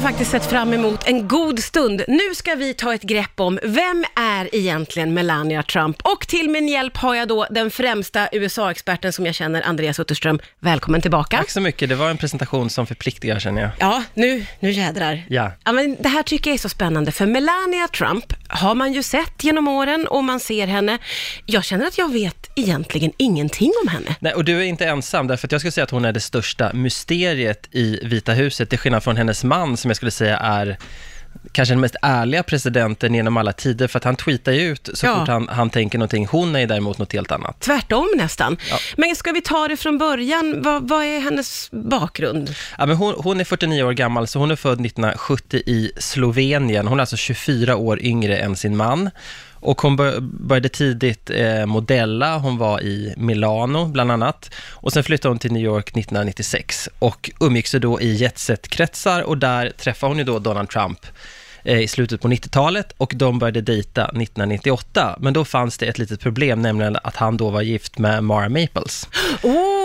har faktiskt sett fram emot en god stund. Nu ska vi ta ett grepp om vem är egentligen Melania Trump? Och till min hjälp har jag då den främsta USA-experten som jag känner, Andreas Utterström. Välkommen tillbaka. Tack så mycket, det var en presentation som förpliktigar känner jag. Ja, nu, nu jädrar. Ja. ja men det här tycker jag är så spännande, för Melania Trump har man ju sett genom åren och man ser henne. Jag känner att jag vet egentligen ingenting om henne. Nej, och du är inte ensam, därför att jag skulle säga att hon är det största mysteriet i Vita huset, till skillnad från hennes man som jag skulle säga är kanske den mest ärliga presidenten genom alla tider, för att han tweetar ju ut så Ja. fort han, han tänker någonting. Hon är däremot något helt annat. Tvärtom nästan. Ja. Men ska vi ta det från början? Vad, vad är hennes bakgrund? Ja, men hon, hon är 49 år gammal, så hon är född 1970 i Slovenien. Hon är alltså 24 år yngre än sin man. Och hon började tidigt eh, modella, hon var i Milano bland annat. Och sen flyttade hon till New York 1996 och umgicks sig då i jetset-kretsar och där träffade hon ju då Donald Trump eh, i slutet på 90-talet och de började dejta 1998. Men då fanns det ett litet problem, nämligen att han då var gift med Mara Maples. Oh,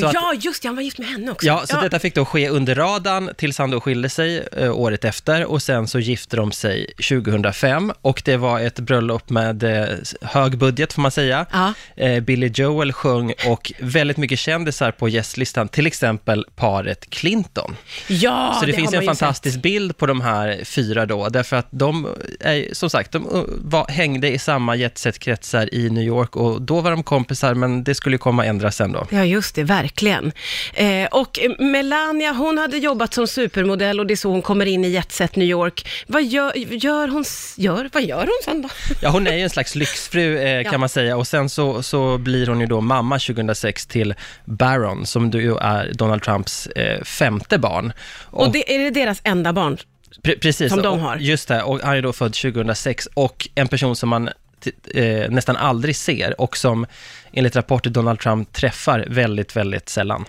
så att- ja just det, han var gift med henne också. Ja, så detta fick då ske under radarn tills han då skilde sig eh, året efter och sen så gifte de sig 2005 och det var ett bröllop med eh, hög budget får man säga. Ja. Eh, Billy Joel sjöng och väldigt mycket kändisar på gästlistan, till exempel paret Clinton. Ja, så det, har finns en fantastisk bild på de här fyra då, därför att de, är, som sagt, de uh, var, hängde i samma jetset-kretsar i New York och då var de kompisar, men det skulle ju komma ändras sen då. sett. Ja, just det, verkligen. Eh, och Melania, hon hade jobbat som supermodell och det är så hon kommer in i Jet Set New York. Vad gör, gör hon, gör, vad gör hon sen då? Ja, hon är ju en slags lyxfru eh, kan Ja. man säga och sen så, så blir hon ju då mamma 2006 till Barron, som ju är Donald Trumps eh, femte barn. Och, det, är det deras enda barn? pre- precis, som de och- har. Just det, och han är då född 2006 och en person som man eh, nästan aldrig ser och som enligt rapporter Donald Trump träffar väldigt, väldigt sällan.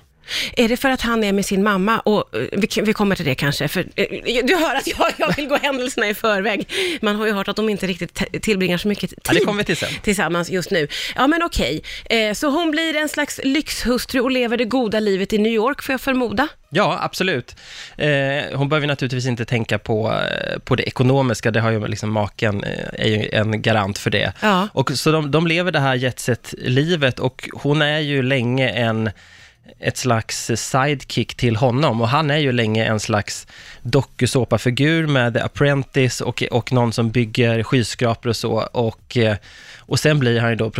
Är det för att han är med sin mamma? Och eh, vi, vi kommer till det kanske, för eh, du hör att jag, jag vill gå händelserna i förväg. Man har ju hört att de inte riktigt tillbringar så mycket tid Ja, det kommer vi till sen. tillsammans just nu. Ja, men okej. Eh, så hon blir en slags lyxhustru och lever det goda livet i New York, får jag förmoda? Ja, absolut. Eh, hon behöver naturligtvis inte tänka på, eh, på det ekonomiska, det har ju liksom maken, eh, är ju en garant för det. Ja. Och så de, de lever det här jetset-livet och hon är ju länge en ett slags sidekick till honom. Och han är ju länge en slags dokusåpafigur med The Apprentice och, och någon som bygger skyskrapor och så. Och, eh, och sen blir han ju då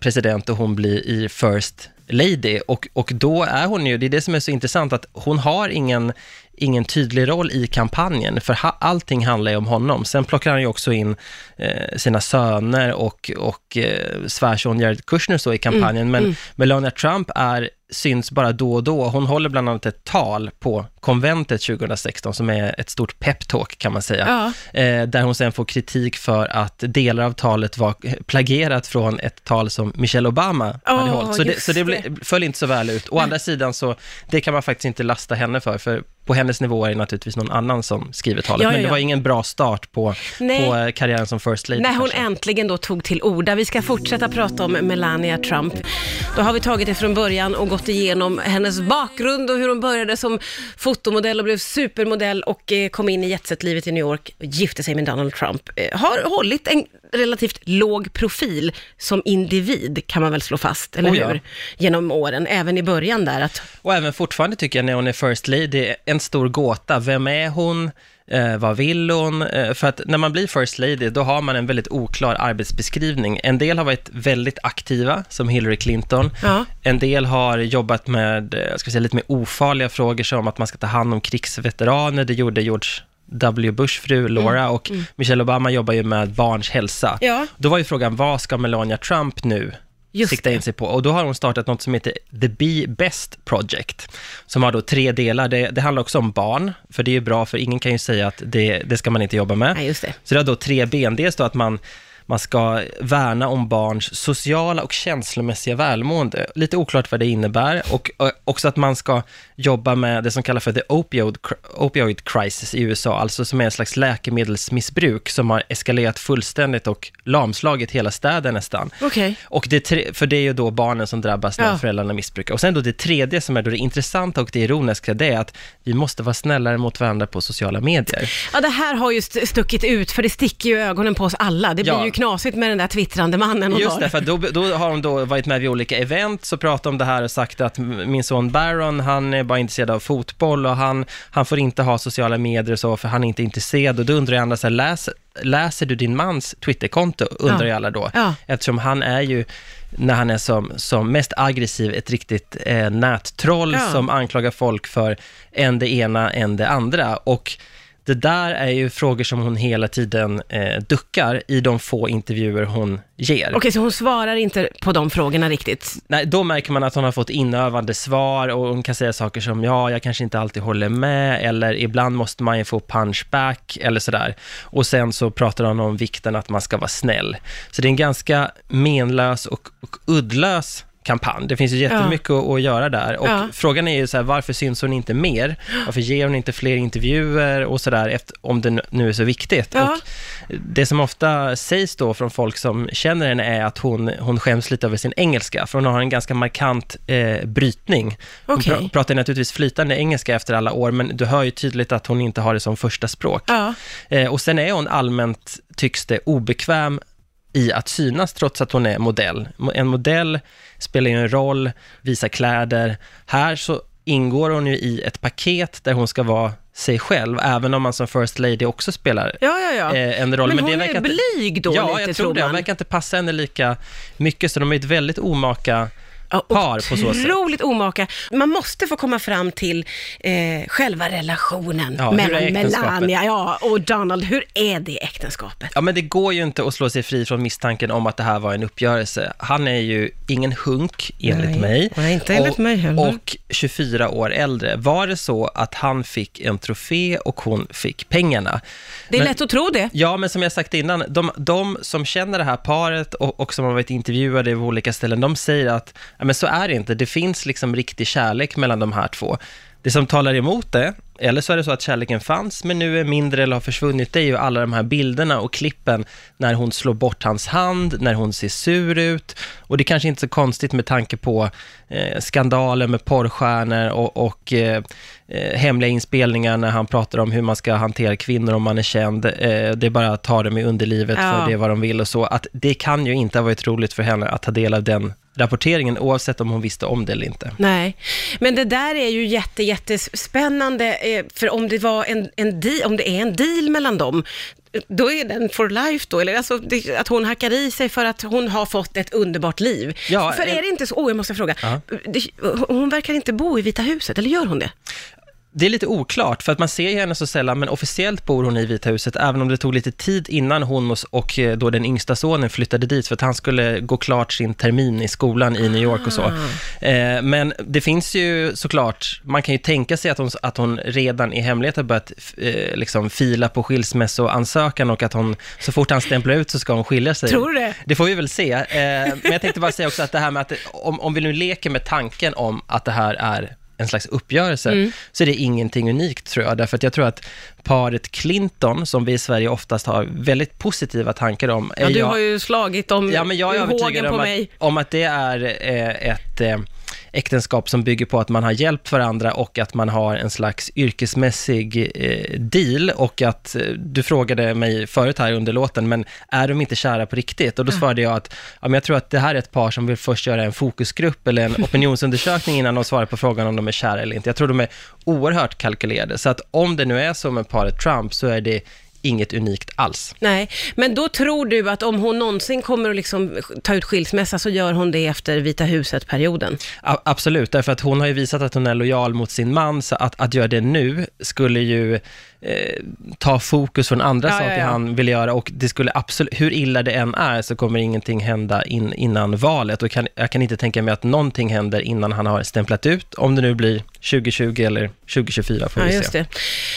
president, och hon blir i First Lady. Och, och då är hon ju, det är det som är så intressant att hon har ingen ingen tydlig roll i kampanjen, för ha, allting handlar ju om honom. Sen plockar han ju också in eh, sina söner och, och eh, svärson Jared Kushner så i kampanjen, men Melania Trump är, syns bara då och då. Hon håller bland annat ett tal på konventet 2016, som är ett stort peptalk kan man säga, eh, där hon sen får kritik för att delar av talet var plagierat från ett tal som Michelle Obama hade Åh, hållit. Så det, så det ble, föll inte så väl ut. Å andra sidan så, det kan man faktiskt inte lasta henne för, för på hennes nivå är det naturligtvis någon annan som skriver talet, Ja, ja, men det ja. var ingen bra start på, på eh, karriären som First Lady. När hon kanske. äntligen då tog till orda. Vi ska fortsätta prata om Melania Trump. Då har vi tagit det från början och gått igenom hennes bakgrund och hur hon började som fotomodell och blev supermodell och eh, kom in i jetset-livet i New York och gifte sig med Donald Trump. Eh, Har hållit en relativt låg profil som individ, kan man väl slå fast, eller Oh ja. hur? Genom åren, även i början där. Att, Och även fortfarande tycker jag när hon är First Lady, en stor gåta. Vem är hon? Eh, vad vill hon? Eh, för att när man blir First Lady, då har man en väldigt oklar arbetsbeskrivning. En del har varit väldigt aktiva, som Hillary Clinton. ja. En del har jobbat med, eh, ska säga, lite mer ofarliga frågor, som att man ska ta hand om krigsveteraner. Det gjorde George W. Bush fru Laura och Michelle Obama jobbar ju med barns hälsa. Ja. Då var ju frågan, vad ska Melania Trump nu Just sikta in sig på? Och då har hon startat något som heter The Be Best Project, som har då tre delar. Det, det handlar också om barn, för det är ju bra, för ingen kan ju säga att det, det ska man inte jobba med. Nej, just det. Så det har då tre ben. Dels då att man, man ska värna om barns sociala och känslomässiga välmående. Lite oklart vad det innebär och och också att man ska jobba med det som kallas för the opioid, opioid crisis i USA, alltså som är en slags läkemedelsmissbruk som har eskalerat fullständigt och lamslagit hela städer nästan. Okej. Och det, tre- för det är ju då barnen som drabbas när Ja. föräldrarna missbrukar. Och sen då det tredje som är då det intressanta och det ironiska, det är att vi måste vara snällare mot varandra på sociala medier. Ja, det här har ju st- stuckit ut, för det sticker ju ögonen på oss alla. Det blir Ja. ju knasigt med den där twittrande mannen hon Just har. det, för då, då har de då varit med vid olika event, så pratat om det här och sagt att min son Baron, han är bara intresserad av fotboll och han, han får inte ha sociala medier och så, för han är inte intresserad. Och då undrar jag andra så här, läser, läser du din mans Twitterkonto, undrar Ja. ju alla då. Ja. Eftersom han är ju, när han är som, som mest aggressiv, ett riktigt eh, nättroll Ja. som anklagar folk för en det ena, en det andra. Och det där är ju frågor som hon hela tiden eh, duckar i de få intervjuer hon ger. Okej, så hon svarar inte på de frågorna riktigt? Nej, då märker man att hon har fått inövande svar och hon kan säga saker som ja, jag kanske inte alltid håller med eller ibland måste man ju få punchback eller sådär. Och sen så pratar hon om vikten att man ska vara snäll. Så det är en ganska menlös och, och uddlös kampanj. Det finns ju jättemycket att, att göra där. Och Ja. frågan är ju så här, varför syns hon inte mer? Varför ger hon inte fler intervjuer och sådär, efter- om det nu är så viktigt? Ja. Och det som ofta sägs då från folk som känner henne är att hon, hon skäms lite över sin engelska, för hon har en ganska markant eh, brytning. Hon Okej. pra- pratar naturligtvis flytande engelska efter alla år, men du hör ju tydligt att hon inte har det som första språk. Ja. Eh, och sen är hon allmänt, tycks det, obekväm i att synas trots att hon är modell. Mo- En modell spelar ju en roll, visar kläder. Här så ingår hon ju i ett paket där hon ska vara sig själv, även om man som First Lady också spelar Ja, ja, ja. eh, en roll. Men, hon det är blyg då ja, lite, jag tror det. man. Hon verkar inte passa henne lika mycket, så de är ett väldigt omaka par på så sätt. Otroligt omaka. Man måste få komma fram till eh, själva relationen Ja, hur är mellan äktenskapet? Melania ja, och Donald. Hur är det äktenskapet? Ja, men det går ju inte att slå sig fri från misstanken om att det här var en uppgörelse. Han är ju ingen hunk, enligt Nej. mig. Nej, inte enligt och, mig heller. Och 24 år äldre. Var det så att han fick en trofé och hon fick pengarna? Det är Men- lätt att tro det. Ja, men som jag sagt innan, de, de som känner det här paret och, och som har varit intervjuade på olika ställen, de säger att men så är det inte. Det finns liksom riktig kärlek mellan de här två. Det som talar emot det, eller så är det så att kärleken fanns, men nu är mindre eller har försvunnit, det är ju alla de här bilderna och klippen när hon slår bort hans hand, när hon ser sur ut. Och det är kanske inte så konstigt med tanke på eh, skandaler med porrstjärnor och, och eh, eh, hemliga inspelningar när han pratar om hur man ska hantera kvinnor om man är känd. Eh, det är bara att ta dem i underlivet Ja. för det är vad de vill och så. Att det kan ju inte ha varit roligt för henne att ta del av den rapporteringen, oavsett om hon visste om det eller inte. Nej, men det där är ju jätte, jättespännande, för om det, var en, en deal, om det är en deal mellan dem, då är den for life då, eller alltså det, att hon hackar i sig för att hon har fått ett underbart liv. Ja, för en- är det inte så, oh jag måste fråga, Ja. det, hon verkar inte bo i Vita huset, eller gör hon det? Det är lite oklart, för att man ser ju henne så sällan, men officiellt bor hon i Vita huset, även om det tog lite tid innan hon och, eh, då den yngsta sonen flyttade dit, för att han skulle gå klart sin termin i skolan i New York och så. Eh, men det finns ju såklart, man kan ju tänka sig att hon, att hon redan i hemlighet har börjat eh, liksom fila på skilsmässoansökan och att hon, så fort han stämplar ut så ska hon skilja sig. Tror du det? Det får vi väl se. Eh, men jag tänkte bara säga också att det här med att, om, om vi nu leker med tanken om att det här är en slags uppgörelse, Mm. så är det ingenting unikt tror jag. Därför att jag tror att paret Clinton, som vi i Sverige oftast har väldigt positiva tankar om, Ja, du jag, har ju slagit om ja, men jag är hågen på om mig. att, om att det är eh, ett eh, äktenskap som bygger på att man har hjälpt varandra och att man har en slags yrkesmässig eh, deal och att, eh, du frågade mig förut här under låten, men är de inte kära på riktigt? Och då svarade jag att, ja, men jag tror att det här är ett par som vill först göra en fokusgrupp eller en opinionsundersökning innan de svarar på frågan om de är kära eller inte. Jag tror de är oerhört kalkylerade, så att om det nu är så med paret Trump så är det inget unikt alls. Nej, men då tror du att om hon någonsin kommer att liksom ta ut skilsmässa så gör hon det efter Vita huset-perioden? Absolut, därför att hon har ju visat att hon är lojal mot sin man, så att, att göra det nu skulle ju eh, ta fokus från andra Ja, ja, saker ja. han vill göra och det skulle absolut, hur illa det än är, så kommer ingenting hända in, innan valet och kan, jag kan inte tänka mig att någonting händer innan han har stämplat ut, om det nu blir 2020 eller 2024 får Ja, vi just se.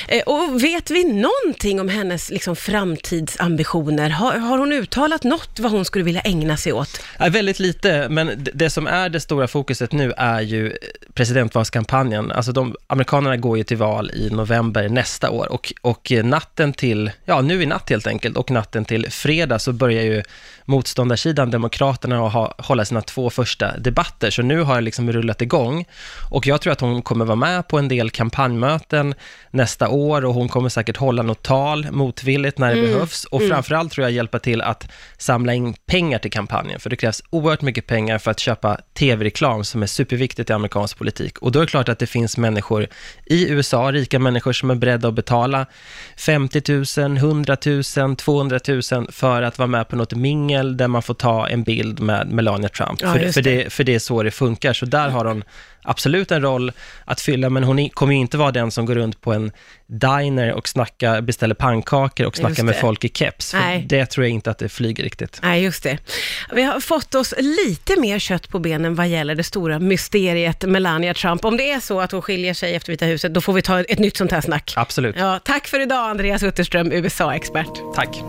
det. Eh, Och vet vi någonting om hennes liksom, framtidsambitioner? Har, har hon uttalat något vad hon skulle vilja ägna sig åt? Ja, väldigt lite, men det- det som är det stora fokuset nu är ju presidentvalskampanjen. Alltså de, amerikanerna går ju till val i november nästa år och, och natten till, ja nu i natt helt enkelt, och natten till fredag så börjar ju motståndarsidan, Demokraterna, att ha, hålla sina två första debatter. Så nu har det liksom rullat igång och jag tror att hon kommer vara med på en del kampanjmöten nästa år och hon kommer säkert hålla något tal motvilligt när det behövs och framförallt tror jag hjälpa till att samla in pengar till kampanjen, för det krävs oerhört mycket pengar för att köpa tv-reklam som är superviktigt i amerikansk politik. Och då är det klart att det finns människor i USA, rika människor som är beredda att betala 50 000, 100 000, 200 000 för att vara med på något mingel där man får ta en bild med Melania Trump. Ja, för, just för, det. det, för det är så det funkar. Så där har hon absolut en roll att fylla, men hon kommer ju inte vara den som går runt på en diner och snackar, beställer pannkakor och snackar med folk i keps. För Nej. det tror jag inte att det flyger riktigt. Nej, just det. Vi har fått oss lite mer kött på benen vad gäller det stora mysteriet Melania Trump. Om det är så att hon skiljer sig efter Vita huset, då får vi ta ett nytt sånt här snack. Absolut. Ja, tack för idag, Andreas Utterström, USA-expert. Tack.